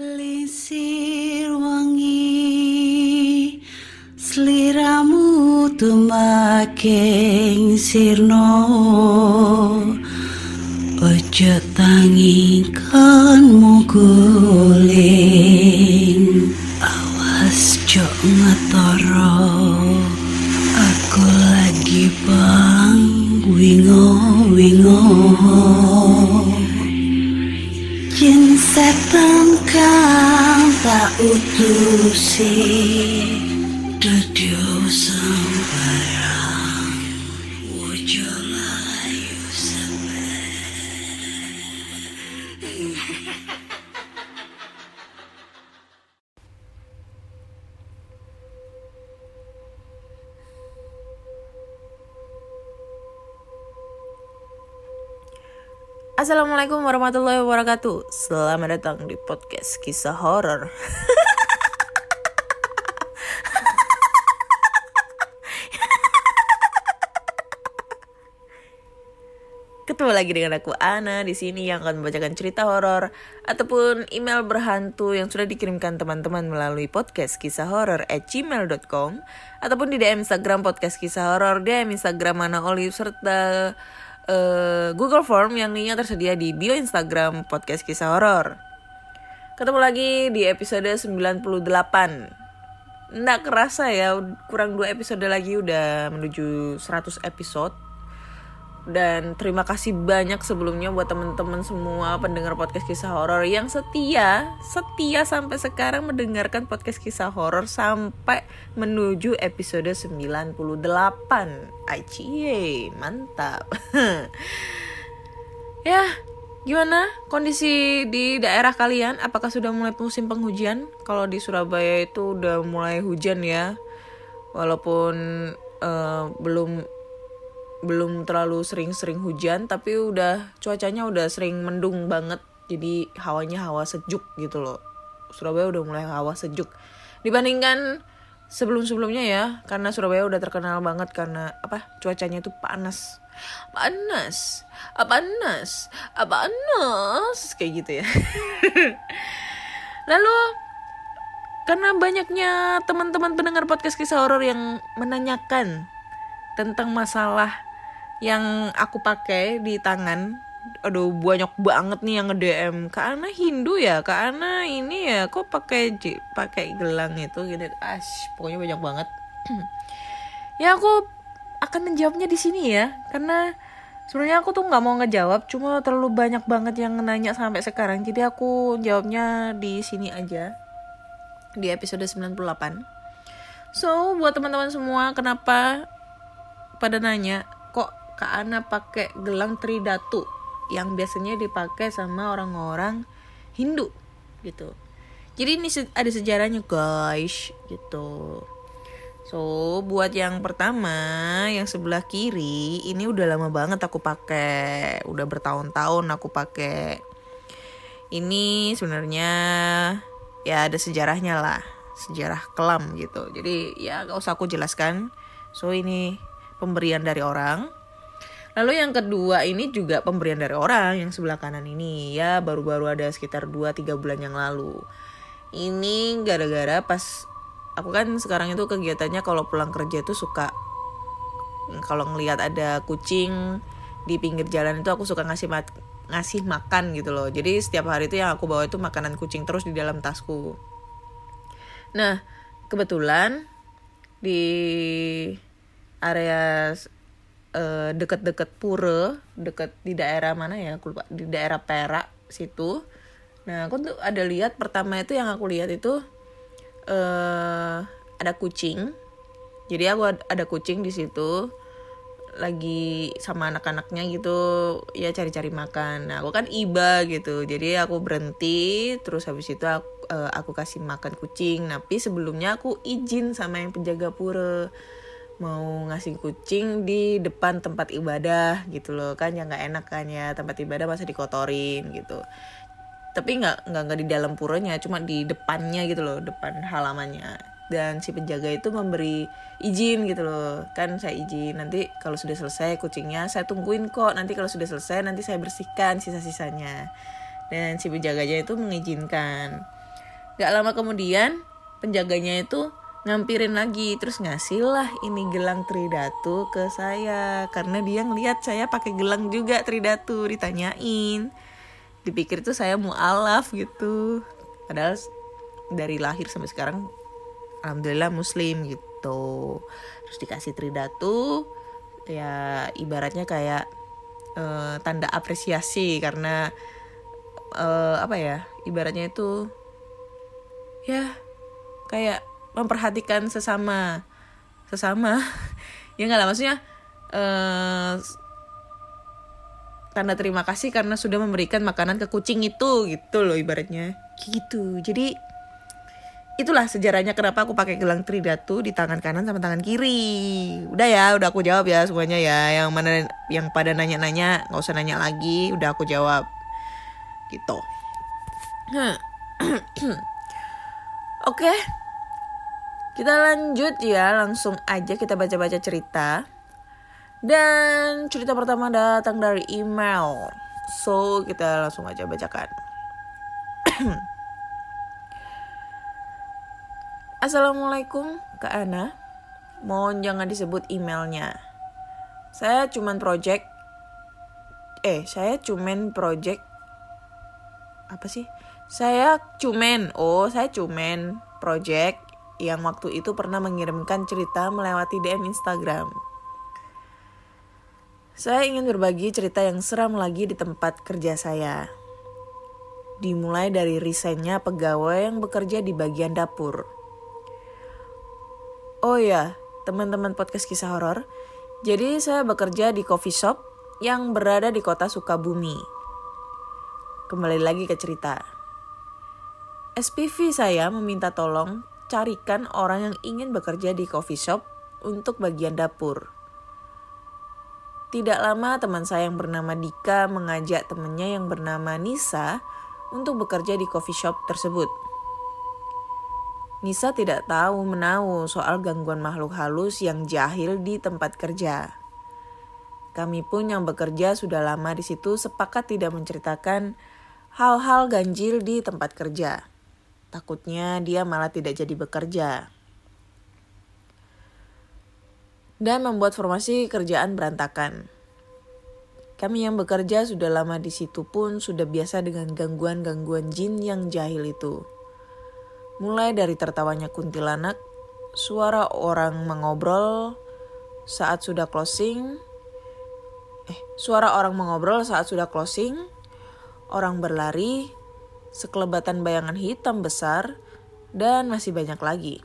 Lisir wangi Seliramu tumaking sirno. Ojo tangingkan muguling Awas jok ngetoro. Aku lagi bang wingo wingo. Jin setan tak Dudu Assalamualaikum warahmatullahi wabarakatuh. Selamat datang di podcast kisah horor. Ketemu lagi dengan aku Ana di sini yang akan membacakan cerita horor ataupun email berhantu yang sudah dikirimkan teman-teman melalui podcast kisah horor at gmail.com ataupun di DM Instagram podcast kisah horor, DM Instagram Mana Olive serta eh, Google Form yang linknya tersedia di bio Instagram podcast kisah horor. Ketemu lagi di episode 98. Nggak kerasa ya, kurang dua episode lagi udah menuju 100 episode. Dan terima kasih banyak sebelumnya buat teman-teman semua pendengar podcast kisah horor yang setia, setia sampai sekarang mendengarkan podcast kisah horor sampai menuju episode 98. Aicie, mantap. ya, gimana kondisi di daerah kalian? Apakah sudah mulai musim penghujan? Kalau di Surabaya itu udah mulai hujan ya. Walaupun eh, belum belum terlalu sering-sering hujan tapi udah cuacanya udah sering mendung banget. Jadi hawanya hawa sejuk gitu loh. Surabaya udah mulai hawa sejuk. Dibandingkan sebelum-sebelumnya ya karena Surabaya udah terkenal banget karena apa? Cuacanya itu panas. Panas. Apa panas. Apa panas. Kayak gitu ya. Lalu karena banyaknya teman-teman pendengar podcast kisah horor yang menanyakan tentang masalah yang aku pakai di tangan. Aduh banyak banget nih yang nge-DM karena Hindu ya? Karena ini ya kok pakai pakai gelang itu gitu? Ash pokoknya banyak banget. Ya aku akan menjawabnya di sini ya karena sebenarnya aku tuh nggak mau ngejawab cuma terlalu banyak banget yang nanya sampai sekarang. Jadi aku jawabnya di sini aja di episode 98 so buat teman-teman semua kenapa pada nanya Kak Ana pakai gelang tridatu yang biasanya dipakai sama orang-orang Hindu gitu. Jadi ini ada sejarahnya guys gitu. So buat yang pertama yang sebelah kiri ini udah lama banget aku pakai, udah bertahun-tahun aku pakai. Ini sebenarnya ya ada sejarahnya lah, sejarah kelam gitu. Jadi ya gak usah aku jelaskan. So ini pemberian dari orang. Lalu yang kedua ini juga pemberian dari orang yang sebelah kanan ini ya baru-baru ada sekitar 2-3 bulan yang lalu. Ini gara-gara pas aku kan sekarang itu kegiatannya kalau pulang kerja itu suka kalau ngelihat ada kucing di pinggir jalan itu aku suka ngasih mat- ngasih makan gitu loh. Jadi setiap hari itu yang aku bawa itu makanan kucing terus di dalam tasku. Nah, kebetulan di area eh, deket-deket pura, deket di daerah mana ya? Aku lupa. Di daerah Perak situ. Nah, aku tuh ada lihat pertama itu yang aku lihat itu eh ada kucing. Jadi aku ad- ada kucing di situ lagi sama anak-anaknya gitu ya cari-cari makan. Nah, aku kan iba gitu. Jadi aku berhenti terus habis itu aku, eh, aku kasih makan kucing. Tapi sebelumnya aku izin sama yang penjaga pura mau ngasih kucing di depan tempat ibadah gitu loh. Kan ya nggak enak kan ya tempat ibadah masa dikotorin gitu. Tapi nggak nggak nggak di dalam puranya cuma di depannya gitu loh depan halamannya. Dan si penjaga itu memberi izin gitu loh. Kan saya izin nanti kalau sudah selesai kucingnya saya tungguin kok. Nanti kalau sudah selesai nanti saya bersihkan sisa-sisanya. Dan si penjaganya itu mengizinkan. Gak lama kemudian penjaganya itu ngampirin lagi. Terus ngasih lah ini gelang tridatu ke saya. Karena dia ngeliat saya pakai gelang juga tridatu ditanyain. Dipikir tuh saya mualaf gitu. Padahal dari lahir sampai sekarang alhamdulillah muslim gitu. Terus dikasih tridatu ya ibaratnya kayak eh, tanda apresiasi karena eh, apa ya ibaratnya itu ya kayak memperhatikan sesama sesama. Ya nggak lah maksudnya eh tanda terima kasih karena sudah memberikan makanan ke kucing itu gitu loh ibaratnya. Gitu. Jadi itulah sejarahnya kenapa aku pakai gelang tridatu di tangan kanan sama tangan kiri. Udah ya udah aku jawab ya semuanya ya. Yang mana yang pada nanya-nanya nggak usah nanya lagi udah aku jawab. Gitu. Oke kita lanjut ya langsung aja kita baca-baca cerita. Dan cerita pertama datang dari email. So kita langsung aja bacakan. Assalamualaikum Kak Ana. Mohon jangan disebut emailnya. Saya cuman project Eh saya cuman project Apa sih? Saya cuman Oh saya cuman project Yang waktu itu pernah mengirimkan cerita melewati DM Instagram Saya ingin berbagi cerita yang seram lagi di tempat kerja saya Dimulai dari resignnya pegawai yang bekerja di bagian dapur Oh ya, teman-teman podcast kisah horor. Jadi saya bekerja di coffee shop yang berada di kota Sukabumi. Kembali lagi ke cerita. SPV saya meminta tolong carikan orang yang ingin bekerja di coffee shop untuk bagian dapur. Tidak lama teman saya yang bernama Dika mengajak temannya yang bernama Nisa untuk bekerja di coffee shop tersebut. Nisa tidak tahu menahu soal gangguan makhluk halus yang jahil di tempat kerja. Kami pun yang bekerja sudah lama di situ sepakat tidak menceritakan hal-hal ganjil di tempat kerja. Takutnya dia malah tidak jadi bekerja. Dan membuat formasi kerjaan berantakan. Kami yang bekerja sudah lama di situ pun sudah biasa dengan gangguan-gangguan jin yang jahil itu. Mulai dari tertawanya kuntilanak, suara orang mengobrol saat sudah closing, eh, suara orang mengobrol saat sudah closing, orang berlari, sekelebatan bayangan hitam besar, dan masih banyak lagi.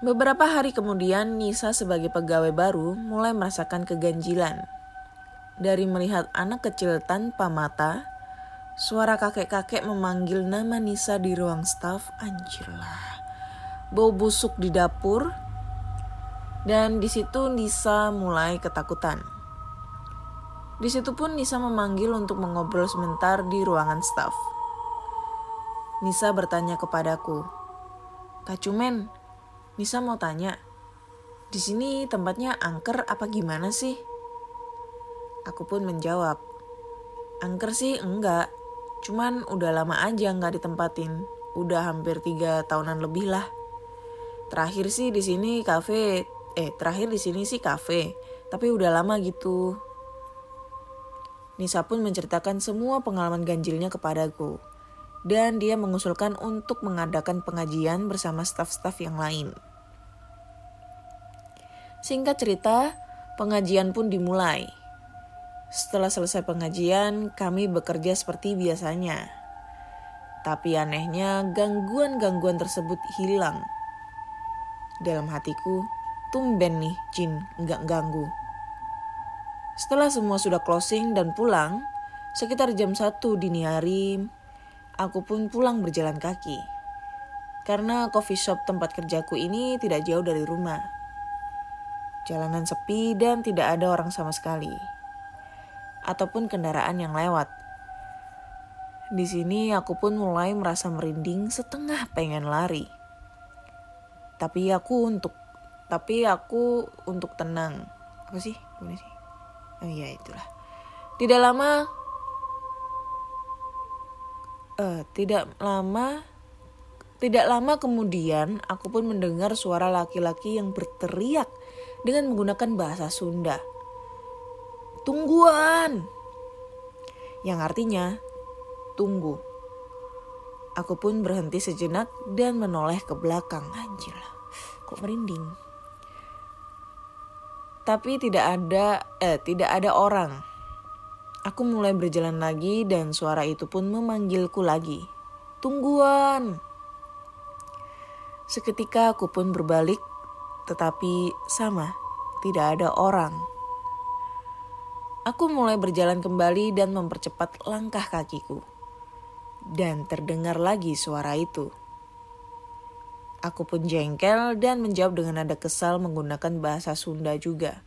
Beberapa hari kemudian, Nisa sebagai pegawai baru mulai merasakan keganjilan. Dari melihat anak kecil tanpa mata, Suara kakek-kakek memanggil nama Nisa di ruang staf, anjir lah. Bau busuk di dapur, dan di situ Nisa mulai ketakutan. Di situ pun Nisa memanggil untuk mengobrol sebentar di ruangan staf. Nisa bertanya kepadaku, Kak Cumen, Nisa mau tanya, di sini tempatnya angker apa gimana sih? Aku pun menjawab, angker sih enggak, Cuman udah lama aja nggak ditempatin. Udah hampir tiga tahunan lebih lah. Terakhir sih di sini kafe, eh terakhir di sini sih kafe, tapi udah lama gitu. Nisa pun menceritakan semua pengalaman ganjilnya kepadaku. Dan dia mengusulkan untuk mengadakan pengajian bersama staf-staf yang lain. Singkat cerita, pengajian pun dimulai. Setelah selesai pengajian, kami bekerja seperti biasanya. Tapi anehnya, gangguan-gangguan tersebut hilang. Dalam hatiku, tumben nih Jin nggak ganggu. Setelah semua sudah closing dan pulang, sekitar jam 1 dini hari, aku pun pulang berjalan kaki. Karena coffee shop tempat kerjaku ini tidak jauh dari rumah. Jalanan sepi dan tidak ada orang sama sekali ataupun kendaraan yang lewat. Di sini aku pun mulai merasa merinding setengah pengen lari. Tapi aku untuk tapi aku untuk tenang. Apa sih? Gimana sih? Oh iya itulah. Tidak lama Eh, tidak lama tidak lama kemudian aku pun mendengar suara laki-laki yang berteriak dengan menggunakan bahasa Sunda. Tungguan! Yang artinya tunggu. Aku pun berhenti sejenak dan menoleh ke belakang. Anjir lah, kok merinding. Tapi tidak ada eh tidak ada orang. Aku mulai berjalan lagi dan suara itu pun memanggilku lagi. Tungguan! Seketika aku pun berbalik, tetapi sama, tidak ada orang. Aku mulai berjalan kembali dan mempercepat langkah kakiku. Dan terdengar lagi suara itu. Aku pun jengkel dan menjawab dengan nada kesal menggunakan bahasa Sunda juga.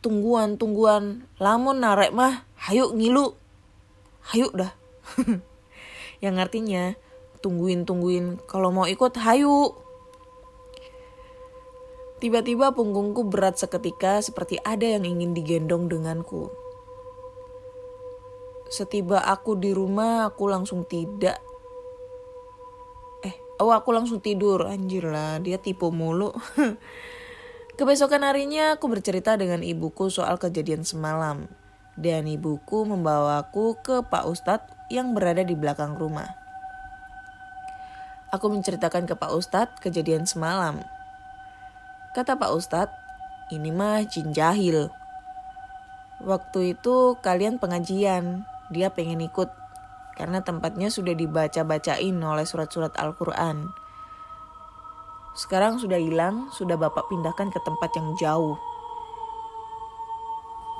Tungguan, tungguan, lamun narek mah, hayu ngilu. Hayu dah. Yang artinya, tungguin tungguin kalau mau ikut hayu tiba-tiba punggungku berat seketika seperti ada yang ingin digendong denganku setiba aku di rumah aku langsung tidak oh aku langsung tidur anjir lah dia tipu mulu kebesokan harinya aku bercerita dengan ibuku soal kejadian semalam dan ibuku membawaku ke Pak Ustadz yang berada di belakang rumah. Aku menceritakan ke Pak Ustadz kejadian semalam. Kata Pak Ustadz, ini mah jin jahil. Waktu itu kalian pengajian, dia pengen ikut karena tempatnya sudah dibaca-bacain oleh surat-surat Al-Quran. Sekarang sudah hilang, sudah Bapak pindahkan ke tempat yang jauh.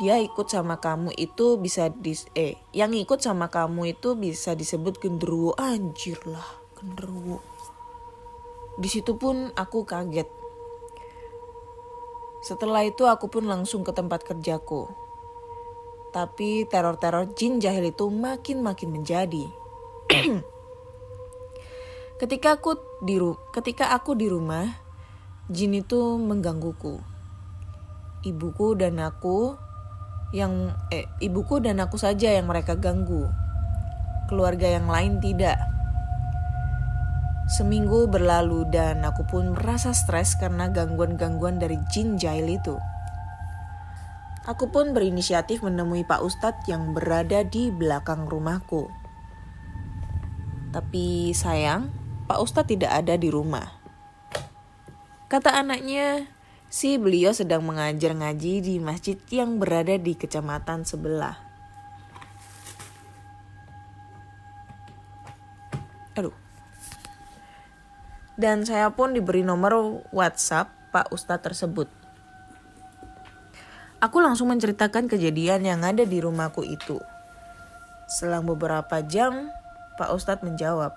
Dia ikut sama kamu itu bisa di eh yang ikut sama kamu itu bisa disebut genderuwo anjir lah genderuwo. Di situ pun aku kaget. Setelah itu aku pun langsung ke tempat kerjaku. Tapi teror-teror jin jahil itu makin-makin menjadi. ketika aku di ketika aku di rumah, jin itu menggangguku. Ibuku dan aku yang eh ibuku dan aku saja yang mereka ganggu. Keluarga yang lain tidak. Seminggu berlalu dan aku pun merasa stres karena gangguan-gangguan dari jin jahil itu. Aku pun berinisiatif menemui Pak Ustadz yang berada di belakang rumahku. Tapi sayang, Pak Ustadz tidak ada di rumah. Kata anaknya, si beliau sedang mengajar ngaji di masjid yang berada di kecamatan sebelah. Aduh, dan saya pun diberi nomor WhatsApp Pak Ustadz tersebut. Aku langsung menceritakan kejadian yang ada di rumahku itu. Selang beberapa jam, Pak Ustadz menjawab,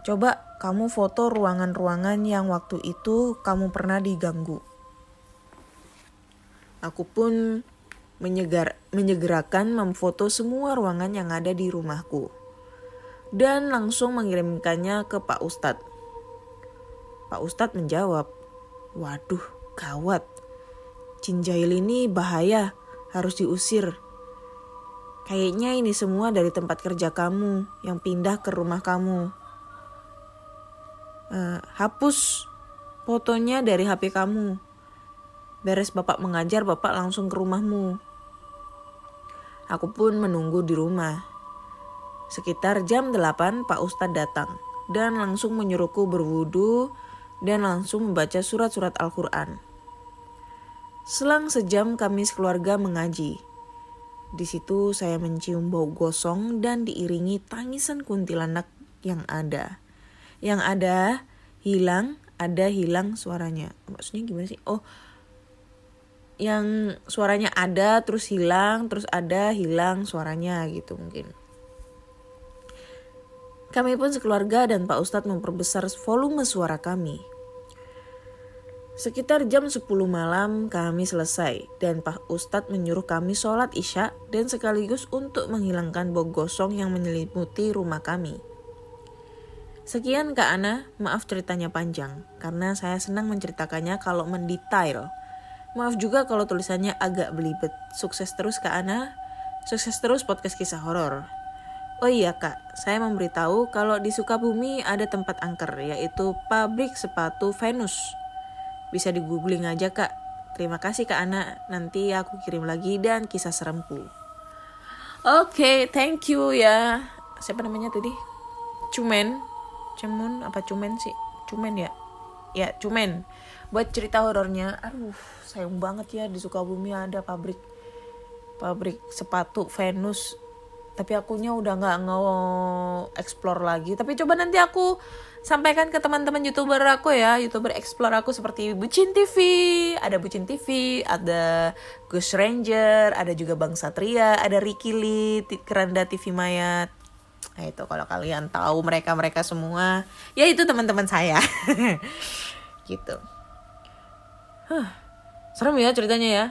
Coba kamu foto ruangan-ruangan yang waktu itu kamu pernah diganggu. Aku pun menyegar, menyegerakan memfoto semua ruangan yang ada di rumahku. Dan langsung mengirimkannya ke Pak Ustadz. Pak Ustadz menjawab, Waduh, gawat. Jin jahil ini bahaya, harus diusir. Kayaknya ini semua dari tempat kerja kamu yang pindah ke rumah kamu. Uh, hapus fotonya dari HP kamu. Beres bapak mengajar, bapak langsung ke rumahmu. Aku pun menunggu di rumah. Sekitar jam 8 Pak Ustadz datang dan langsung menyuruhku berwudu dan langsung membaca surat-surat Al-Quran. Selang sejam kami sekeluarga mengaji. Di situ saya mencium bau gosong dan diiringi tangisan kuntilanak yang ada. Yang ada hilang, ada hilang suaranya. Maksudnya gimana sih? Oh, yang suaranya ada terus hilang, terus ada hilang suaranya gitu mungkin. Kami pun sekeluarga dan Pak Ustadz memperbesar volume suara kami. Sekitar jam 10 malam kami selesai dan Pak Ustadz menyuruh kami sholat isya dan sekaligus untuk menghilangkan bau gosong yang menyelimuti rumah kami. Sekian Kak Ana, maaf ceritanya panjang karena saya senang menceritakannya kalau mendetail. Maaf juga kalau tulisannya agak belibet. Sukses terus Kak Ana, sukses terus podcast kisah horor. Oh iya kak, saya memberitahu kalau di Sukabumi ada tempat angker yaitu pabrik sepatu Venus. Bisa di googling aja kak. Terima kasih kak Ana, nanti aku kirim lagi dan kisah seremku. Oke, thank you ya. Siapa namanya tadi? Cumen. Cemun apa Cumen sih? Cumen ya? Ya, Cumen. Buat cerita horornya, aduh sayang banget ya di Sukabumi ada pabrik pabrik sepatu Venus tapi akunya udah nggak mau explore lagi. Tapi coba nanti aku sampaikan ke teman-teman youtuber aku ya. Youtuber explore aku seperti Bucin TV ada Bucin TV ada Gus Ranger ada juga Bang Satria ada Ricky Lee Keranda TV Mayat nah itu kalau kalian tahu mereka mereka semua ya itu teman-teman saya. Gitu. Huh, serem ya ceritanya ya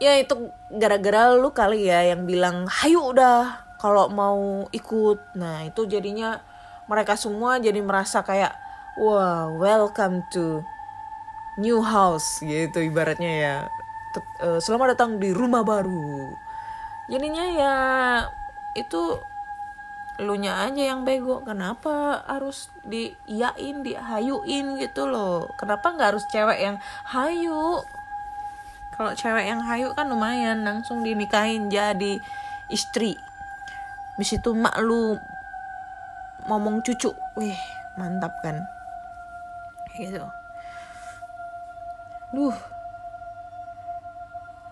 ya itu gara-gara lu kali ya yang bilang hayu udah kalau mau ikut. Nah itu jadinya mereka semua jadi merasa kayak wah welcome to new house gitu ibaratnya ya. Uh, selamat datang di rumah baru. Jadinya ya itu lu nya aja yang bego. Kenapa harus diiyain dihayuin gitu loh? Kenapa nggak harus cewek yang hayu kalau cewek yang hayu kan lumayan langsung dinikahin jadi istri. Habis itu mak lu ngomong cucu wih mantap kan? Gitu. Duh.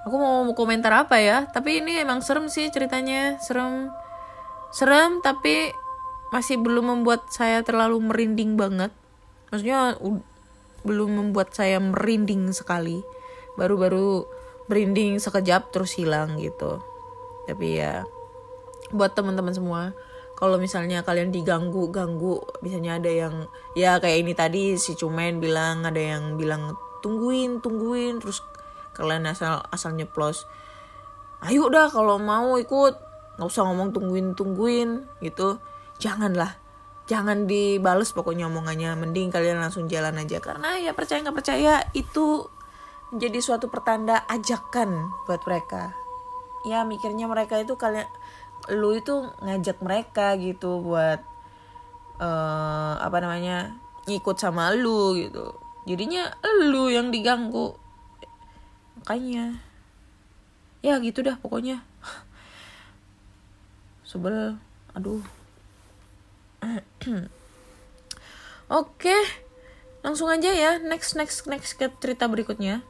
Aku mau komentar apa ya? Tapi ini emang serem sih ceritanya. Serem. Serem tapi masih belum membuat saya terlalu merinding banget. Maksudnya belum membuat saya merinding sekali baru-baru merinding sekejap terus hilang gitu. Tapi ya buat teman-teman semua kalau misalnya kalian diganggu ganggu misalnya ada yang ya kayak ini tadi si cumen bilang ada yang bilang tungguin tungguin terus kalian asal asal nyeplos ayo udah kalau mau ikut nggak usah ngomong tungguin tungguin gitu. Janganlah jangan dibales pokoknya omongannya mending kalian langsung jalan aja. Karena ya percaya nggak percaya itu jadi suatu pertanda ajakan buat mereka. Ya mikirnya mereka itu kalian lu itu ngajak mereka gitu buat uh, apa namanya ngikut sama lu gitu. Jadinya lu yang diganggu. Makanya. Ya gitu dah pokoknya. Sebel. Aduh. Oke. Langsung aja ya next next next ke cerita berikutnya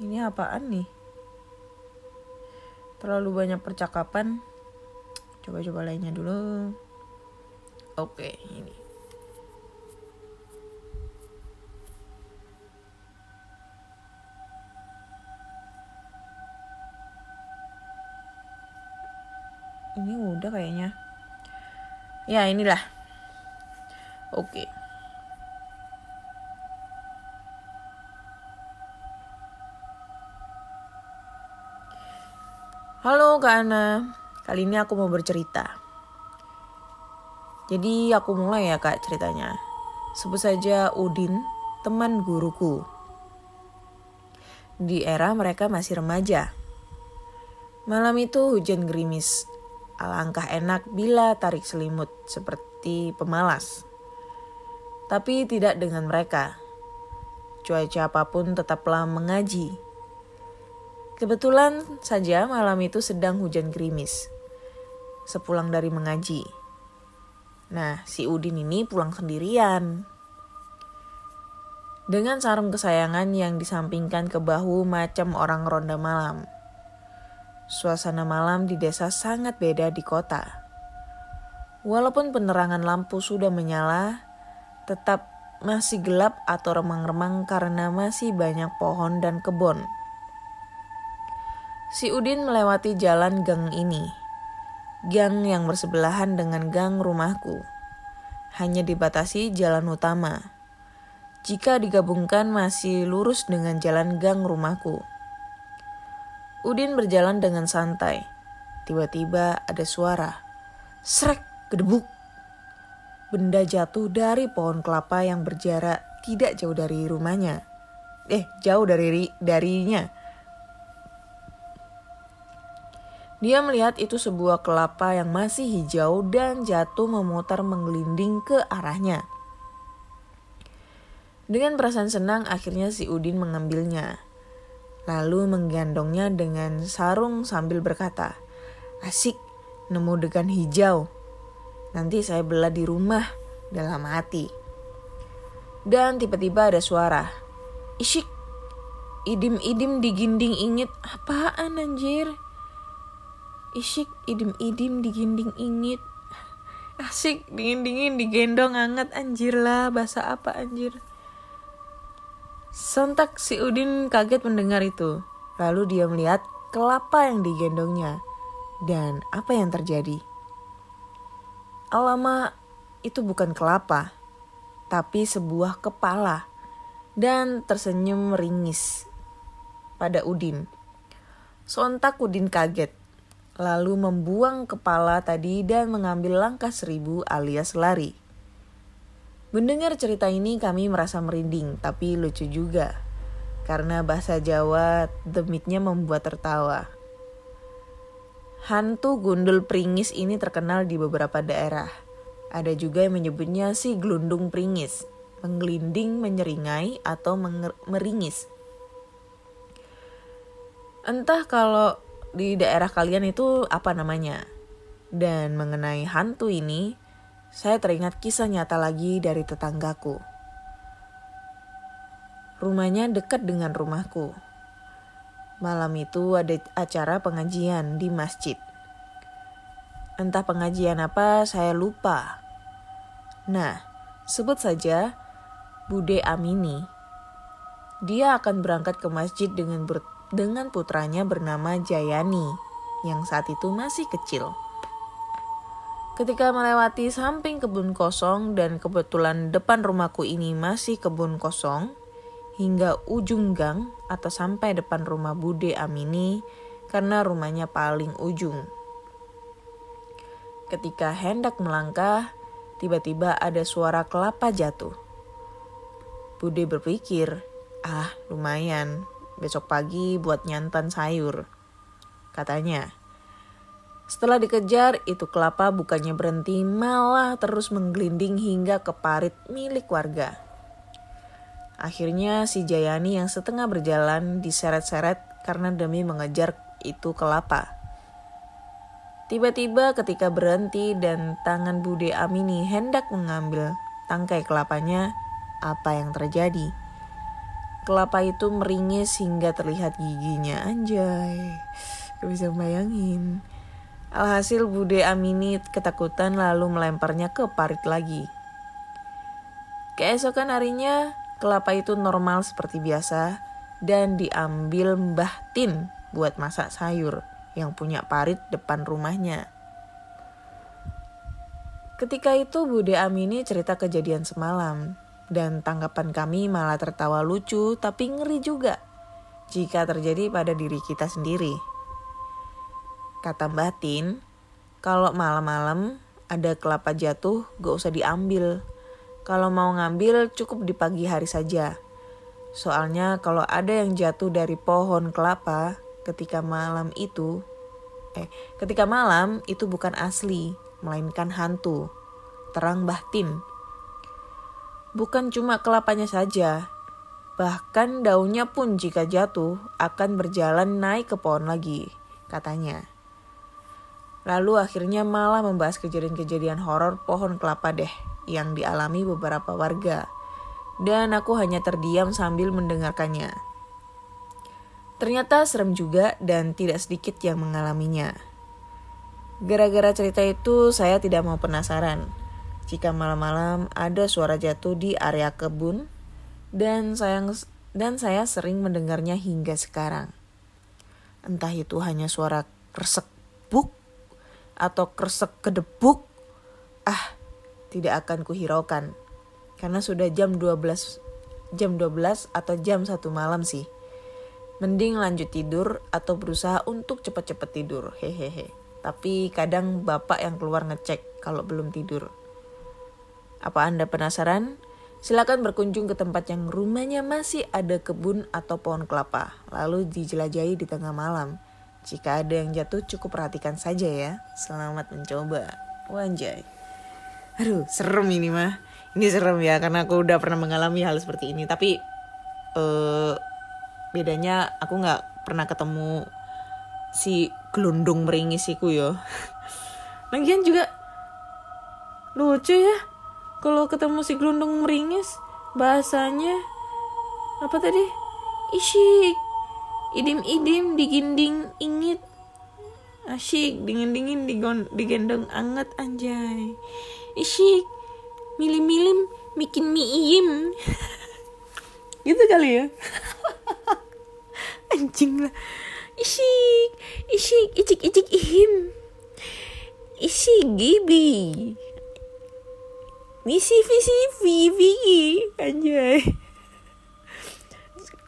ini apaan nih? Terlalu banyak percakapan. Coba-coba lainnya dulu. Oke ini. Ini udah kayaknya. Ya inilah. Oke Halo Kak Ana, kali ini aku mau bercerita. Jadi aku mulai ya Kak ceritanya. Sebut saja Udin, teman guruku. Di era mereka masih remaja. Malam itu hujan gerimis. Alangkah enak bila tarik selimut seperti pemalas. Tapi tidak dengan mereka. Cuaca apa pun tetaplah mengaji Kebetulan saja malam itu sedang hujan gerimis. Sepulang dari mengaji. Nah, si Udin ini pulang sendirian. Dengan sarung kesayangan yang disampingkan ke bahu macam orang ronda malam. Suasana malam di desa sangat beda di kota. Walaupun penerangan lampu sudah menyala, tetap masih gelap atau remang-remang karena masih banyak pohon dan kebun. Si Udin melewati jalan gang ini. Gang yang bersebelahan dengan gang rumahku. Hanya dibatasi jalan utama. Jika digabungkan masih lurus dengan jalan gang rumahku. Udin berjalan dengan santai. Tiba-tiba ada suara. Srek, gedebuk. Benda jatuh dari pohon kelapa yang berjarak tidak jauh dari rumahnya. eh jauh dari darinya. Dia melihat itu sebuah kelapa yang masih hijau dan jatuh memutar menggelinding ke arahnya. Dengan perasaan senang akhirnya si Udin mengambilnya. Lalu menggandongnya dengan sarung sambil berkata, Asik, nemu degan hijau. Nanti saya belah di rumah dalam hati. Dan tiba-tiba ada suara. Isyik, idim-idim diginding ingit. Apaan anjir? Isyik idim-idim diginding ingit. Asik dingin-dingin digendong hangat anjir lah bahasa apa anjir. Sontak si Udin kaget mendengar itu. Lalu dia melihat kelapa yang digendongnya. Dan apa yang terjadi? Alama itu bukan kelapa, tapi sebuah kepala dan tersenyum ringis pada Udin. Sontak Udin kaget lalu membuang kepala tadi dan mengambil langkah seribu alias lari. Mendengar cerita ini kami merasa merinding, tapi lucu juga. Karena bahasa Jawa demitnya membuat tertawa. Hantu gundul pringis ini terkenal di beberapa daerah. Ada juga yang menyebutnya si gelundung pringis, menggelinding, menyeringai, atau meringis. Entah kalau di daerah kalian itu apa namanya. Dan mengenai hantu ini, saya teringat kisah nyata lagi dari tetanggaku. Rumahnya dekat dengan rumahku. Malam itu ada acara pengajian di masjid. Entah pengajian apa, saya lupa. Nah, sebut saja Bude Amini. Dia akan berangkat ke masjid dengan dengan putranya bernama Jayani yang saat itu masih kecil. Ketika melewati samping kebun kosong dan kebetulan depan rumahku ini masih kebun kosong, hingga ujung gang atau sampai depan rumah Bude Amini karena rumahnya paling ujung. Ketika hendak melangkah, tiba-tiba ada suara kelapa jatuh. Bude berpikir, ah lumayan, besok pagi buat nyantan sayur. Katanya. Setelah dikejar, itu kelapa bukannya berhenti, malah terus menggelinding hingga ke parit milik warga. Akhirnya si Jayani yang setengah berjalan diseret-seret karena demi mengejar itu kelapa. Tiba-tiba ketika berhenti dan tangan Bude Amini hendak mengambil tangkai kelapanya, apa yang terjadi? Kelapa itu meringis hingga terlihat giginya anjay. Gak bisa bayangin. Alhasil Bude Amini ketakutan lalu melemparnya ke parit lagi. Keesokan harinya kelapa itu normal seperti biasa dan diambil Mbah Tin buat masak sayur yang punya parit depan rumahnya. Ketika itu Bude Amini cerita kejadian semalam dan tanggapan kami malah tertawa lucu tapi ngeri juga jika terjadi pada diri kita sendiri. Kata batin, kalau malam-malam ada kelapa jatuh gak usah diambil. Kalau mau ngambil cukup di pagi hari saja. Soalnya kalau ada yang jatuh dari pohon kelapa ketika malam itu, eh ketika malam itu bukan asli, melainkan hantu. Terang batin Bukan cuma kelapanya saja, bahkan daunnya pun jika jatuh akan berjalan naik ke pohon lagi, katanya. Lalu akhirnya malah membahas kejadian-kejadian horor pohon kelapa deh yang dialami beberapa warga. Dan aku hanya terdiam sambil mendengarkannya. Ternyata serem juga dan tidak sedikit yang mengalaminya. Gara-gara cerita itu saya tidak mau penasaran jika malam-malam ada suara jatuh di area kebun dan sayang dan saya sering mendengarnya hingga sekarang. Entah itu hanya suara kresek buk atau kresek kedebuk, ah tidak akan kuhiraukan karena sudah jam 12 jam 12 atau jam 1 malam sih. Mending lanjut tidur atau berusaha untuk cepat-cepat tidur. Hehehe. Tapi kadang bapak yang keluar ngecek kalau belum tidur. Apa Anda penasaran? Silakan berkunjung ke tempat yang rumahnya masih ada kebun atau pohon kelapa, lalu dijelajahi di tengah malam. Jika ada yang jatuh cukup perhatikan saja ya. Selamat mencoba. Wanjay. Aduh, serem ini mah. Ini serem ya karena aku udah pernah mengalami hal seperti ini. Tapi eh bedanya aku nggak pernah ketemu si gelundung meringis iku ya. Lagian juga lucu ya kalau ketemu si gelundung meringis bahasanya apa tadi? Isyik. Idim idim diginding ingit. Asyik dingin dingin digon digendong anget anjay. Isyik milim milim bikin mie iyim. Gitu kali ya? Anjing lah. Isyik isyik icik icik ihim isi gibi misi visi vivi anjay.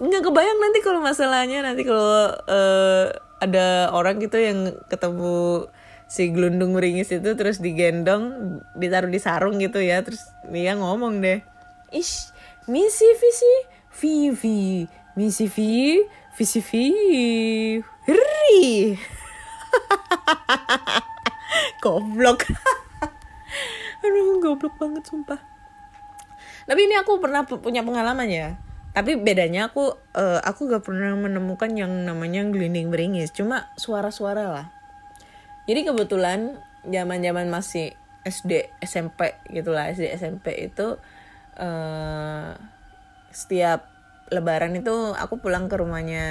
Nggak kebayang nanti kalau masalahnya nanti kalau eh, ada orang gitu yang ketemu si gelundung meringis itu terus digendong ditaruh di sarung gitu ya terus dia ngomong deh. Ish misi visi vivi misi vi visi vi. Ri goblok aduh goblok banget sumpah. Tapi ini aku pernah pu- punya pengalaman ya. Tapi bedanya aku eh, aku gak pernah menemukan yang namanya gelinding beringis. Cuma suara-suara lah. Jadi kebetulan zaman zaman masih SD SMP gitulah SD SMP itu eh setiap lebaran itu aku pulang ke rumahnya.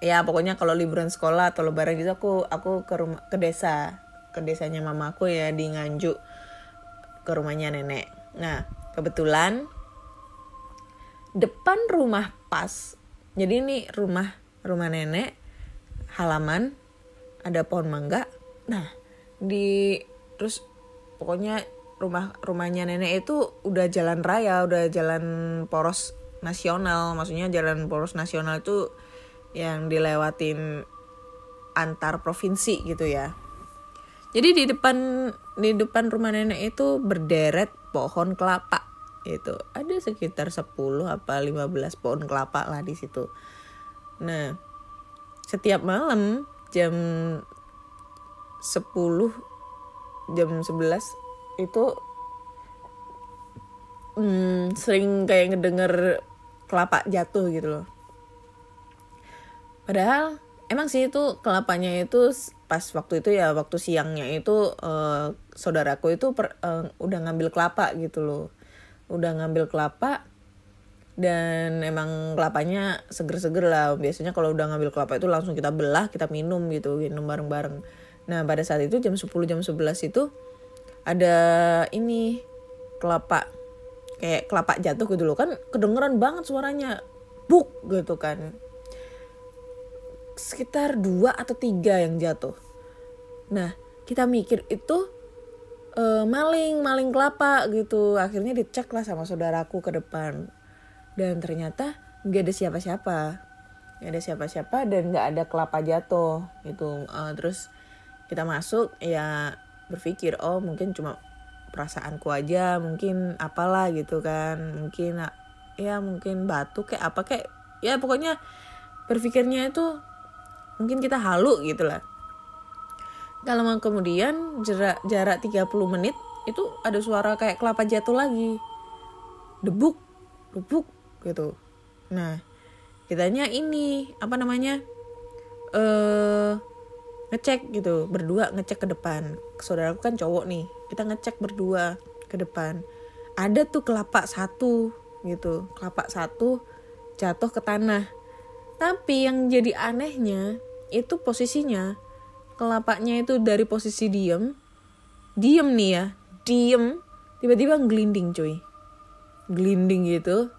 Ya pokoknya kalau liburan sekolah atau lebaran gitu aku aku ke rumah ke desa. Ke desanya mamaku ya di Nganjuk ke rumahnya nenek. Nah kebetulan depan rumah pas jadi ini rumah rumah nenek halaman ada pohon mangga. Nah di terus pokoknya rumah rumahnya nenek itu udah jalan raya udah jalan poros nasional. Maksudnya jalan poros nasional itu yang dilewatin antar provinsi gitu ya jadi di depan di depan rumah nenek itu berderet pohon kelapa itu ada sekitar 10 apa 15 pohon kelapa lah di situ. Nah, setiap malam jam 10 jam 11 itu hmm, sering kayak ngedenger kelapa jatuh gitu loh. Padahal emang sih itu kelapanya itu pas waktu itu ya waktu siangnya itu eh, saudaraku itu per- eh, udah ngambil kelapa gitu loh. Udah ngambil kelapa dan emang kelapanya seger-seger lah. Biasanya kalau udah ngambil kelapa itu langsung kita belah, kita minum gitu, minum bareng-bareng. Nah, pada saat itu jam 10 jam 11 itu ada ini kelapa kayak kelapa jatuh gitu loh kan kedengeran banget suaranya buk gitu kan sekitar dua atau tiga yang jatuh. Nah kita mikir itu eh, maling kelapa gitu. Akhirnya dicek lah sama saudaraku ke depan. Dan ternyata nggak ada siapa-siapa. Nggak ada siapa-siapa dan nggak ada kelapa jatuh gitu. Eh, terus kita masuk ya berpikir oh mungkin cuma perasaanku aja mungkin apalah gitu kan. Mungkin ya mungkin batu kayak apa kayak ya pokoknya berpikirnya itu mungkin kita halu gitu lah. Lama kemudian jarak jarak 30 menit itu ada suara kayak kelapa jatuh lagi. Debuk debuk gitu. Nah kitanya ini apa namanya eh ngecek gitu berdua ngecek ke depan. Saudaraku kan cowok nih kita ngecek berdua ke depan. Ada tuh kelapa satu gitu. Kelapa satu jatuh ke tanah. Tapi yang jadi anehnya itu posisinya kelapanya itu dari posisi diem diem nih ya diem tiba-tiba ngelinding cuy. Gelinding gitu.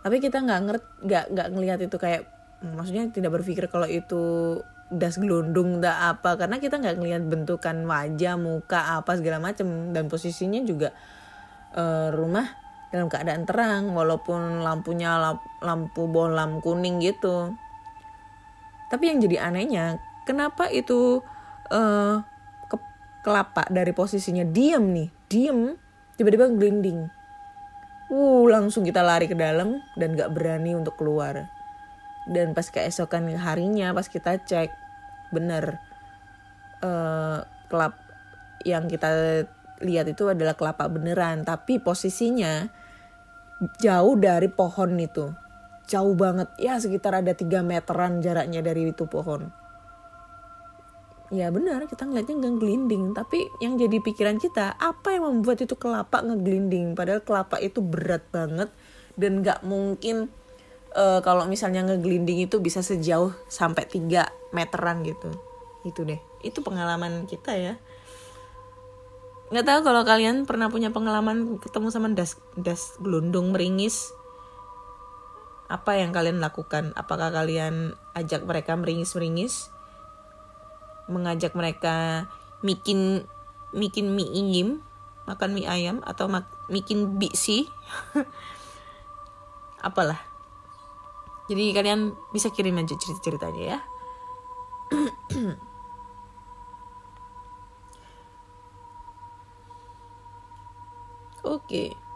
Tapi kita nggak ngert nggak nggak ngelihat itu kayak maksudnya tidak berpikir kalau itu das gelundung dah apa karena kita nggak ngelihat bentukan wajah muka apa segala macem. Dan posisinya juga eh, rumah dalam keadaan terang walaupun lampunya lampu bohlam kuning gitu tapi yang jadi anehnya kenapa itu eh ke- kelapa dari posisinya diem nih diem tiba-tiba gelinding uh langsung kita lari ke dalam dan gak berani untuk keluar. Dan pas keesokan harinya pas kita cek bener eh kelap yang kita lihat itu adalah kelapa beneran. Tapi posisinya jauh dari pohon itu jauh banget. Ya sekitar ada 3 meteran jaraknya dari itu pohon. Ya benar kita ngeliatnya ngeglinding. Tapi yang jadi pikiran kita apa yang membuat itu kelapa ngeglinding? Padahal kelapa itu berat banget dan nggak mungkin eh, kalau misalnya ngeglinding itu bisa sejauh sampai 3 meteran gitu. Itu deh. Itu pengalaman kita ya. Nggak tahu kalau kalian pernah punya pengalaman ketemu sama das das gelundung meringis apa yang kalian lakukan? Apakah kalian ajak mereka meringis meringis mengajak mereka bikin bikin mie inyim makan mie ayam atau mak bikin biksi? Apalah. Jadi kalian bisa kirim aja cerita-ceritanya ya. Oke.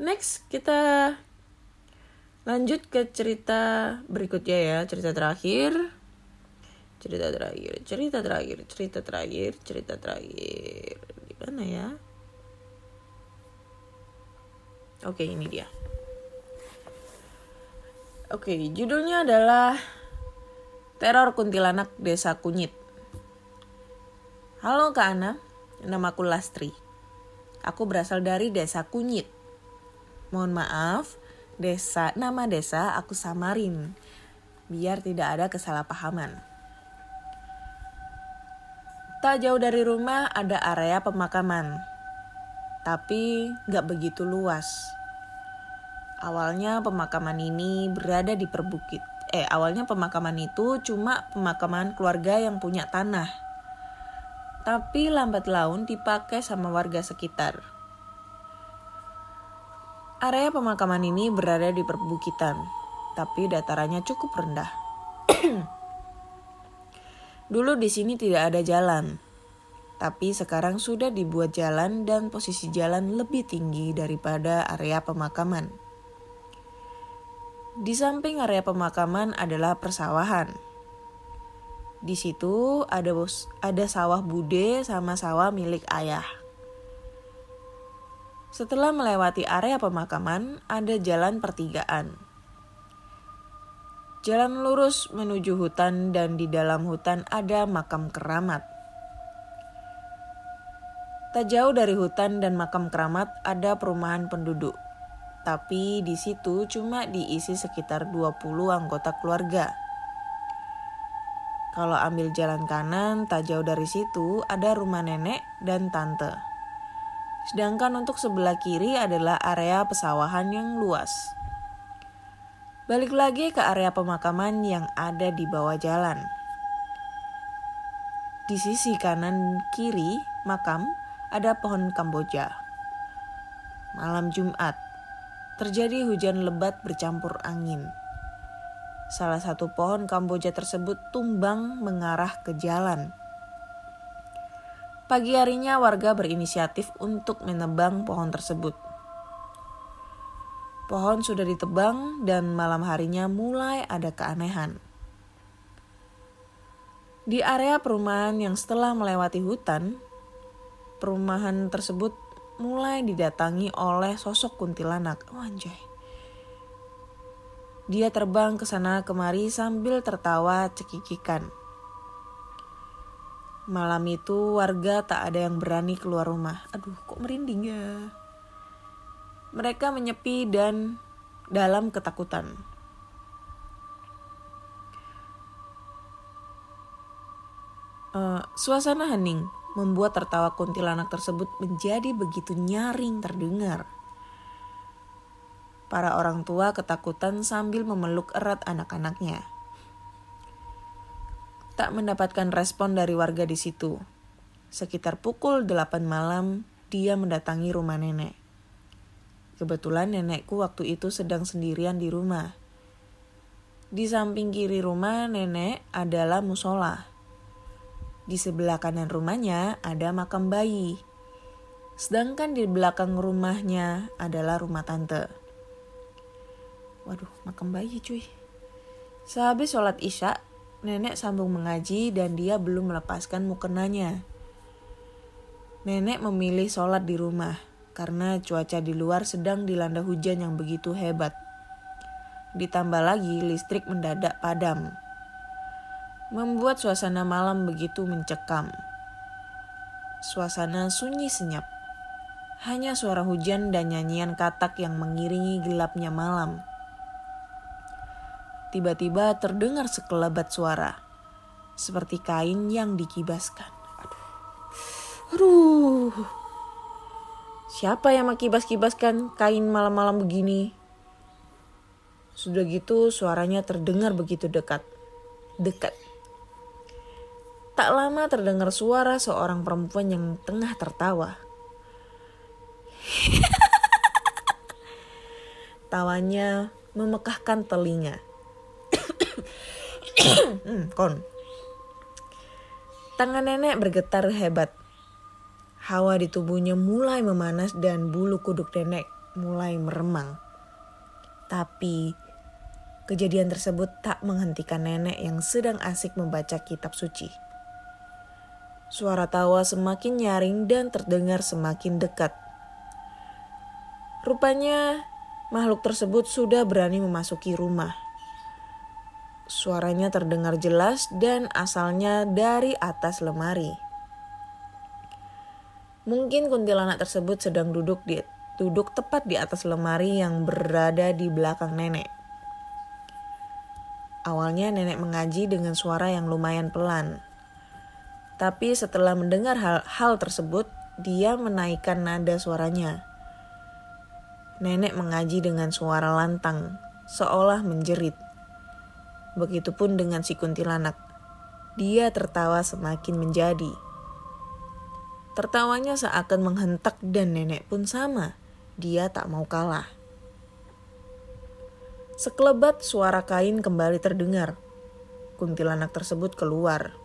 Next kita lanjut ke cerita berikutnya ya, cerita terakhir. Cerita terakhir, cerita terakhir, cerita terakhir, cerita terakhir. Di mana ya? Oke, ini dia. Oke, judulnya adalah Teror Kuntilanak Desa Kunyit. Halo Kak Ana, namaku Lastri. Aku berasal dari desa Kunyit. Mohon maaf, desa nama desa aku samarin, biar tidak ada kesalahpahaman. Tak jauh dari rumah ada area pemakaman, tapi nggak begitu luas. Awalnya pemakaman ini berada di perbukit. Eh, awalnya pemakaman itu cuma pemakaman keluarga yang punya tanah tapi lambat laun dipakai sama warga sekitar. Area pemakaman ini berada di perbukitan, tapi datarannya cukup rendah. Dulu di sini tidak ada jalan, tapi sekarang sudah dibuat jalan dan posisi jalan lebih tinggi daripada area pemakaman. Di samping area pemakaman adalah persawahan. Di situ ada ada sawah bude sama sawah milik ayah. Setelah melewati area pemakaman, ada jalan pertigaan. Jalan lurus menuju hutan dan di dalam hutan ada makam keramat. Tak jauh dari hutan dan makam keramat ada perumahan penduduk. Tapi di situ cuma diisi sekitar 20 anggota keluarga. Kalau ambil jalan kanan, tak jauh dari situ ada rumah nenek dan tante. Sedangkan untuk sebelah kiri adalah area pesawahan yang luas. Balik lagi ke area pemakaman yang ada di bawah jalan. Di sisi kanan kiri makam ada pohon kamboja. Malam Jumat, terjadi hujan lebat bercampur angin. Salah satu pohon kamboja tersebut tumbang mengarah ke jalan. Pagi harinya warga berinisiatif untuk menebang pohon tersebut. Pohon sudah ditebang dan malam harinya mulai ada keanehan. Di area perumahan yang setelah melewati hutan, perumahan tersebut mulai didatangi oleh sosok kuntilanak. Oh, anjay. Dia terbang ke sana kemari sambil tertawa cekikikan. Malam itu warga tak ada yang berani keluar rumah. Aduh, kok merinding ya. Mereka menyepi dan dalam ketakutan. Uh, suasana hening membuat tertawa kuntilanak tersebut menjadi begitu nyaring terdengar. Para orang tua ketakutan sambil memeluk erat anak-anaknya. Tak mendapatkan respon dari warga di situ. Sekitar pukul 8 malam, dia mendatangi rumah nenek. Kebetulan nenekku waktu itu sedang sendirian di rumah. Di samping kiri rumah nenek adalah musola. Di sebelah kanan rumahnya ada makam bayi. Sedangkan di belakang rumahnya adalah rumah tante. Waduh, makam bayi cuy. Sehabis sholat isya, nenek sambung mengaji dan dia belum melepaskan mukenanya. Nenek memilih sholat di rumah karena cuaca di luar sedang dilanda hujan yang begitu hebat. Ditambah lagi listrik mendadak padam. Membuat suasana malam begitu mencekam. Suasana sunyi senyap. Hanya suara hujan dan nyanyian katak yang mengiringi gelapnya malam. Tiba-tiba terdengar sekelebat suara, seperti kain yang dikibaskan. Aduh, aduh. Siapa yang makibas-kibaskan kain malam-malam begini? Sudah gitu suaranya terdengar begitu dekat. Dekat. Tak lama terdengar suara seorang perempuan yang tengah tertawa. Tawanya memekahkan telinga. hmm, kon. Tangan nenek bergetar hebat. Hawa di tubuhnya mulai memanas dan bulu kuduk nenek mulai meremang. Tapi kejadian tersebut tak menghentikan nenek yang sedang asik membaca kitab suci. Suara tawa semakin nyaring dan terdengar semakin dekat. Rupanya makhluk tersebut sudah berani memasuki rumah. Suaranya terdengar jelas dan asalnya dari atas lemari. Mungkin kuntilanak tersebut sedang duduk di duduk tepat di atas lemari yang berada di belakang nenek. Awalnya nenek mengaji dengan suara yang lumayan pelan. Tapi setelah mendengar hal, hal tersebut, dia menaikkan nada suaranya. Nenek mengaji dengan suara lantang, seolah menjerit. Begitupun dengan si kuntilanak. Dia tertawa semakin menjadi. Tertawanya seakan menghentak dan nenek pun sama. Dia tak mau kalah. Sekelebat suara kain kembali terdengar. Kuntilanak tersebut keluar.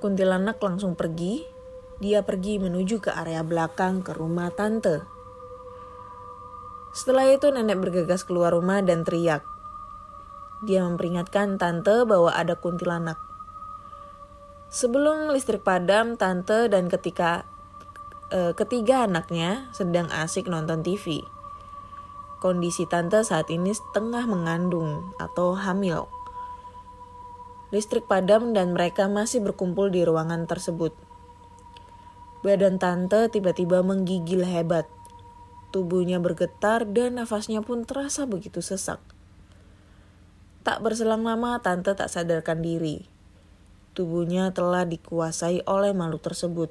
Kuntilanak langsung pergi dia pergi menuju ke area belakang ke rumah tante. Setelah itu nenek bergegas keluar rumah dan teriak. Dia memperingatkan tante bahwa ada kuntilanak. Sebelum listrik padam, tante dan ketika e, ketiga anaknya sedang asik nonton TV. Kondisi tante saat ini setengah mengandung atau hamil. Listrik padam dan mereka masih berkumpul di ruangan tersebut. Badan tante tiba-tiba menggigil hebat. Tubuhnya bergetar dan nafasnya pun terasa begitu sesak. Tak berselang lama tante tak sadarkan diri. Tubuhnya telah dikuasai oleh makhluk tersebut.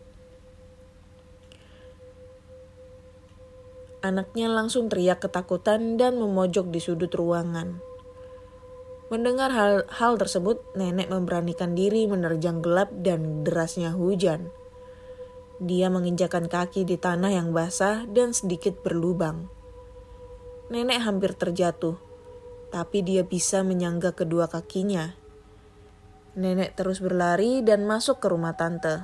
Anaknya langsung teriak ketakutan dan memojok di sudut ruangan. Mendengar hal, hal tersebut, nenek memberanikan diri menerjang gelap dan derasnya hujan. Dia menginjakan kaki di tanah yang basah dan sedikit berlubang. Nenek hampir terjatuh, tapi dia bisa menyangga kedua kakinya. Nenek terus berlari dan masuk ke rumah tante.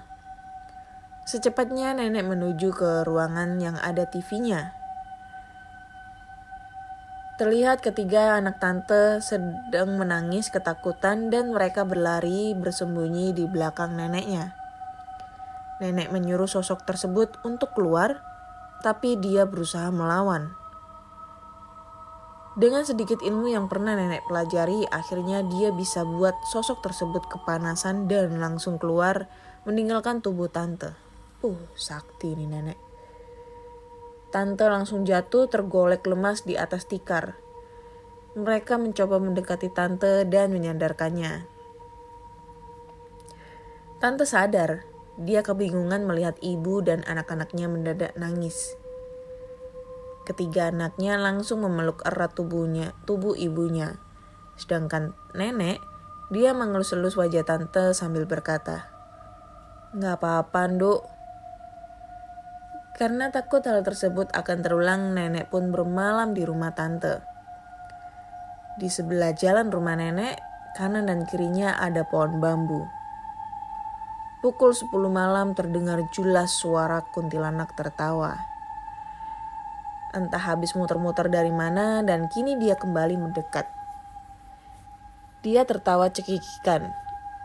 Secepatnya nenek menuju ke ruangan yang ada TV-nya. Terlihat ketiga anak tante sedang menangis ketakutan dan mereka berlari bersembunyi di belakang neneknya. Nenek menyuruh sosok tersebut untuk keluar, tapi dia berusaha melawan. Dengan sedikit ilmu yang pernah nenek pelajari, akhirnya dia bisa buat sosok tersebut kepanasan dan langsung keluar meninggalkan tubuh tante. Uh, sakti nih nenek. Tante langsung jatuh tergolek lemas di atas tikar. Mereka mencoba mendekati tante dan menyandarkannya. Tante sadar dia kebingungan melihat ibu dan anak-anaknya mendadak nangis. Ketiga anaknya langsung memeluk erat tubuhnya, tubuh ibunya. Sedangkan nenek, dia mengelus-elus wajah tante sambil berkata, Gak apa-apa, Nduk. Karena takut hal tersebut akan terulang, nenek pun bermalam di rumah tante. Di sebelah jalan rumah nenek, kanan dan kirinya ada pohon bambu. Pukul 10 malam terdengar jelas suara kuntilanak tertawa. Entah habis muter-muter dari mana dan kini dia kembali mendekat. Dia tertawa cekikikan.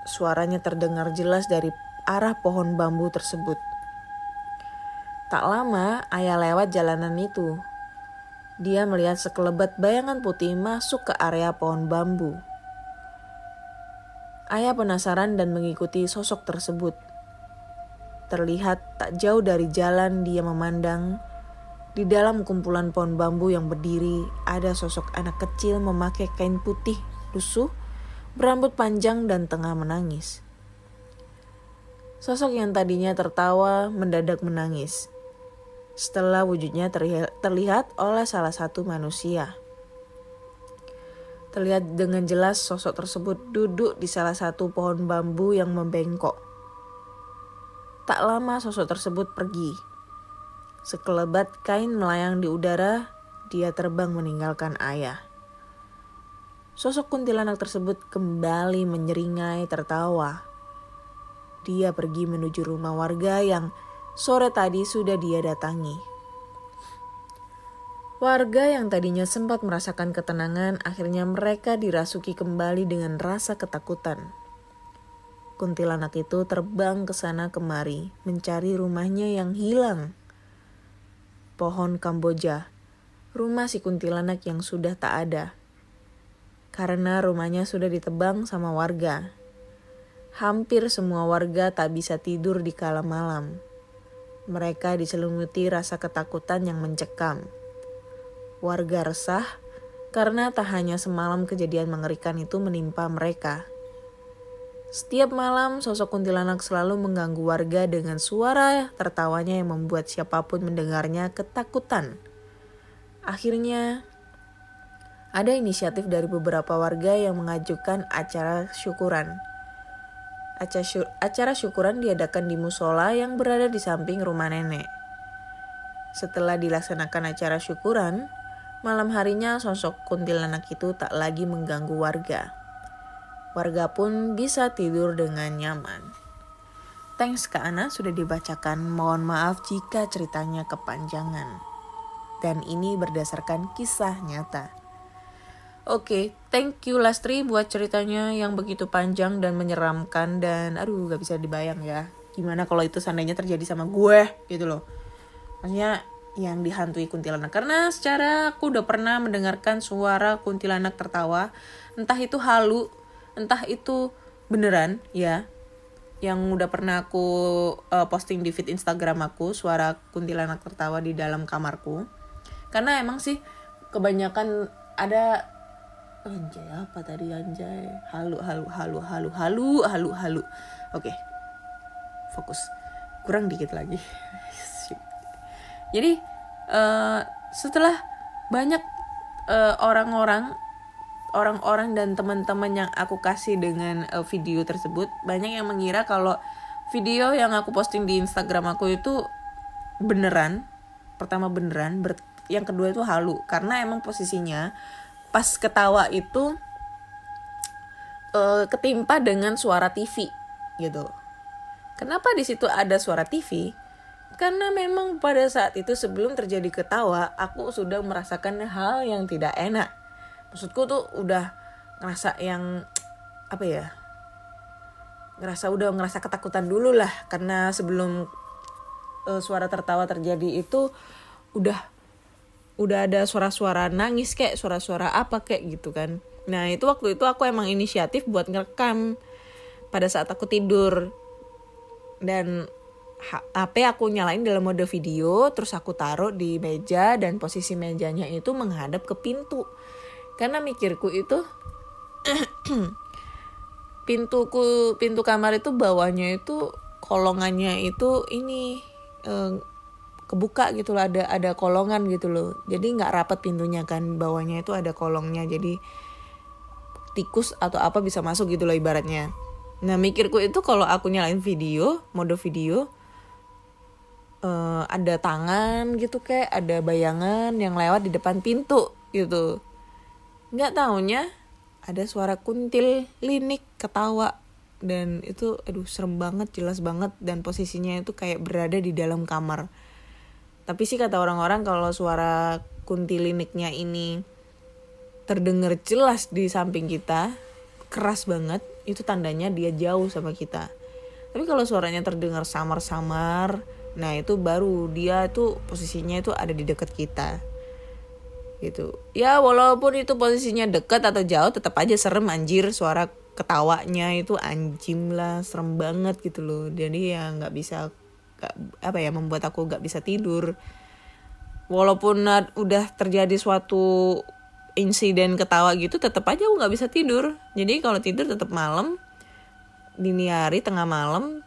Suaranya terdengar jelas dari arah pohon bambu tersebut. Tak lama, ayah lewat jalanan itu. Dia melihat sekelebat bayangan putih masuk ke area pohon bambu. Ayah penasaran dan mengikuti sosok tersebut. Terlihat tak jauh dari jalan dia memandang di dalam kumpulan pohon bambu yang berdiri ada sosok anak kecil memakai kain putih lusuh, berambut panjang dan tengah menangis. Sosok yang tadinya tertawa mendadak menangis. Setelah wujudnya terlihat oleh salah satu manusia. Terlihat dengan jelas sosok tersebut duduk di salah satu pohon bambu yang membengkok. Tak lama sosok tersebut pergi. Sekelebat kain melayang di udara, dia terbang meninggalkan ayah. Sosok kuntilanak tersebut kembali menyeringai tertawa. Dia pergi menuju rumah warga yang sore tadi sudah dia datangi. Warga yang tadinya sempat merasakan ketenangan, akhirnya mereka dirasuki kembali dengan rasa ketakutan. Kuntilanak itu terbang ke sana kemari, mencari rumahnya yang hilang. Pohon Kamboja, rumah si kuntilanak yang sudah tak ada. Karena rumahnya sudah ditebang sama warga. Hampir semua warga tak bisa tidur di kala malam. Mereka diselimuti rasa ketakutan yang mencekam. Warga resah karena tak hanya semalam kejadian mengerikan itu menimpa mereka. Setiap malam sosok kuntilanak selalu mengganggu warga dengan suara tertawanya yang membuat siapa pun mendengarnya ketakutan. Akhirnya, ada inisiatif dari beberapa warga yang mengajukan acara syukuran. Acara syukuran diadakan di musola yang berada di samping rumah nenek. Setelah dilaksanakan acara syukuran, Malam harinya sosok kuntilanak itu tak lagi mengganggu warga. Warga pun bisa tidur dengan nyaman. Thanks ke Ana sudah dibacakan. Mohon maaf jika ceritanya kepanjangan. Dan ini berdasarkan kisah nyata. Oke, okay, thank you Lastri buat ceritanya yang begitu panjang dan menyeramkan dan aduh gak bisa dibayang ya. Gimana kalau itu seandainya terjadi sama gue gitu loh. Maksudnya yang dihantui kuntilanak karena secara aku udah pernah mendengarkan suara kuntilanak tertawa entah itu halu entah itu beneran ya yang udah pernah aku uh, posting di feed Instagram aku suara kuntilanak tertawa di dalam kamarku. Karena emang sih kebanyakan ada anjay apa tadi anjay? Halu halu halu halu halu halu halu. Oke fokus. Kurang dikit lagi. Jadi uh, setelah banyak uh, orang-orang orang-orang dan teman-teman yang aku kasih dengan uh, video tersebut banyak yang mengira kalau video yang aku posting di Instagram aku itu beneran pertama beneran ber yang kedua itu halu. Karena emang posisinya pas ketawa itu uh, ketimpa dengan suara TV gitu. Kenapa di situ ada suara TV karena memang pada saat itu sebelum terjadi ketawa, aku sudah merasakan hal yang tidak enak. Maksudku tuh udah ngerasa yang apa ya? Ngerasa udah ngerasa ketakutan dulu lah karena sebelum uh, suara tertawa terjadi itu udah udah ada suara-suara nangis kayak suara-suara apa kayak gitu kan. Nah, itu waktu itu aku emang inisiatif buat ngerekam pada saat aku tidur. Dan HP aku nyalain dalam mode video, terus aku taruh di meja dan posisi mejanya itu menghadap ke pintu. Karena mikirku itu pintuku pintu kamar itu bawahnya itu kolongannya itu ini eh, kebuka gitu loh ada ada kolongan gitu loh. Jadi nggak rapat pintunya kan bawahnya itu ada kolongnya. Jadi tikus atau apa bisa masuk gitu loh ibaratnya. Nah mikirku itu kalau aku nyalain video mode video uh, ada tangan gitu kayak ada bayangan yang lewat di depan pintu gitu nggak taunya ada suara kuntil linik ketawa. Dan itu aduh serem banget jelas banget. Dan posisinya itu kayak berada di dalam kamar. Tapi sih kata orang-orang kalau suara kuntiliniknya ini terdengar jelas di samping kita keras banget itu tandanya dia jauh sama kita. Tapi kalau suaranya terdengar samar-samar nah itu baru dia itu posisinya itu ada di dekat kita gitu. Ya walaupun itu posisinya dekat atau jauh tetap aja serem anjir. Suara ketawanya itu anjim lah serem banget gitu loh. Jadi ya nggak bisa gak, apa ya membuat aku nggak bisa tidur. Walaupun udah terjadi suatu insiden ketawa gitu tetap aja aku nggak bisa tidur. Jadi kalau tidur tetap malam dini hari tengah malam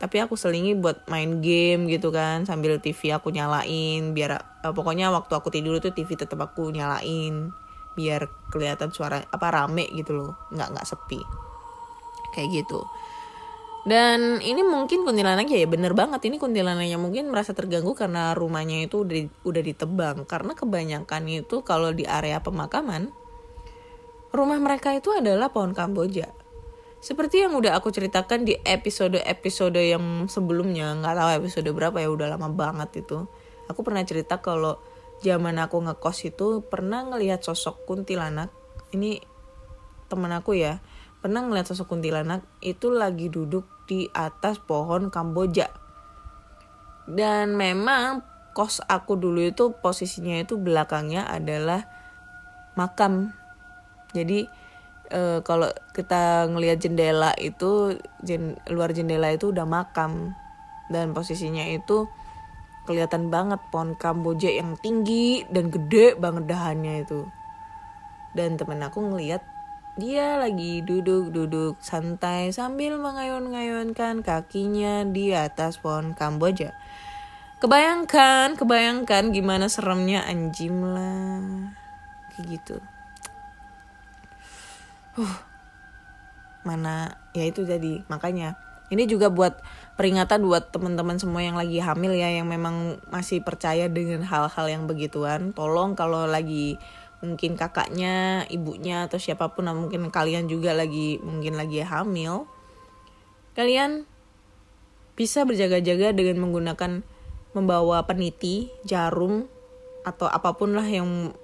tapi aku selingi buat main game gitu kan sambil TV aku nyalain biar uh, pokoknya waktu aku tidur itu TV tetap aku nyalain biar kelihatan suara apa rame gitu loh nggak nggak sepi. Kayak gitu. Dan ini mungkin kuntilanak ya bener banget ini kuntilanaknya mungkin merasa terganggu karena rumahnya itu udah udah ditebang. Karena kebanyakan itu kalau di area pemakaman rumah mereka itu adalah pohon kamboja seperti yang udah aku ceritakan di episode-episode yang sebelumnya nggak tahu episode berapa ya udah lama banget itu. Aku pernah cerita kalau zaman aku ngekos itu pernah ngelihat sosok kuntilanak. Ini temen aku ya pernah ngeliat sosok kuntilanak itu lagi duduk di atas pohon kamboja. Dan memang kos aku dulu itu posisinya itu belakangnya adalah makam. Jadi e, kalau kita ngelihat jendela itu jen, luar jendela itu udah makam dan posisinya itu kelihatan banget pohon kamboja yang tinggi dan gede banget dahannya itu dan temen aku ngeliat dia lagi duduk-duduk santai sambil mengayun-ngayunkan kakinya di atas pohon kamboja. Kebayangkan, kebayangkan gimana seremnya anjing lah. Kayak gitu. Uh, mana ya itu jadi makanya ini juga buat peringatan buat teman-teman semua yang lagi hamil ya yang memang masih percaya dengan hal-hal yang begituan tolong kalau lagi mungkin kakaknya, ibunya atau siapa pun nah mungkin kalian juga lagi mungkin lagi hamil. Kalian bisa berjaga-jaga dengan menggunakan membawa peniti, jarum atau apa pun lah yang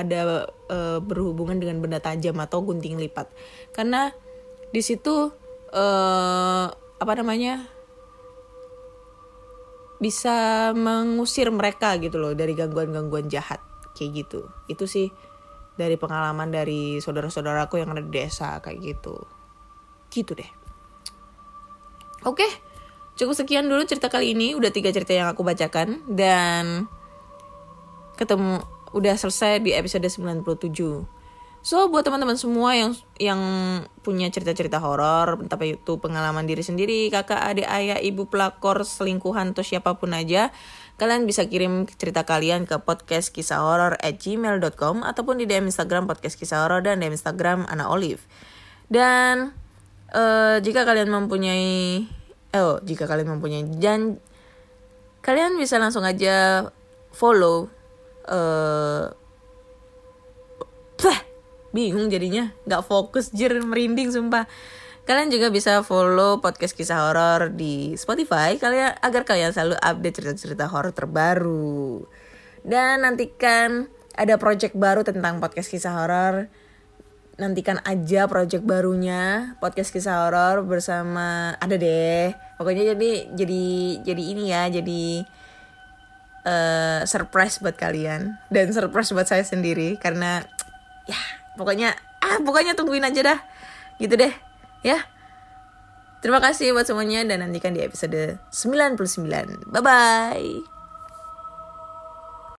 ada e, berhubungan dengan benda tajam atau gunting lipat. Karena di situ e, apa namanya? bisa mengusir mereka gitu loh dari gangguan-gangguan jahat kayak gitu itu sih dari pengalaman dari saudara-saudaraku yang ada di desa kayak gitu gitu deh oke cukup sekian dulu cerita kali ini udah tiga cerita yang aku bacakan dan ketemu udah selesai di episode 97 So buat teman-teman semua yang yang punya cerita-cerita horor, entah itu pengalaman diri sendiri, kakak, adik, ayah, ibu pelakor, selingkuhan atau siapa pun aja, Kalian bisa kirim cerita kalian ke podcast kisah horor at gmail.com ataupun di DM Instagram podcast kisah horor dan DM Instagram Ana Olive. Dan uh, jika kalian mempunyai, oh jika kalian mempunyai dan kalian bisa langsung aja follow. Uh, bingung jadinya, nggak fokus jir merinding sumpah. Kalian juga bisa follow podcast kisah horor di Spotify kalian agar kalian selalu update cerita-cerita horor terbaru. Dan nantikan ada project baru tentang podcast kisah horor. Nantikan aja project barunya podcast kisah horor bersama ada deh. Pokoknya jadi jadi jadi ini ya, jadi uh, surprise buat kalian dan surprise buat saya sendiri karena ya pokoknya ah pokoknya tungguin aja dah. Gitu deh ya. Terima kasih buat semuanya dan nantikan di episode 99. Bye bye.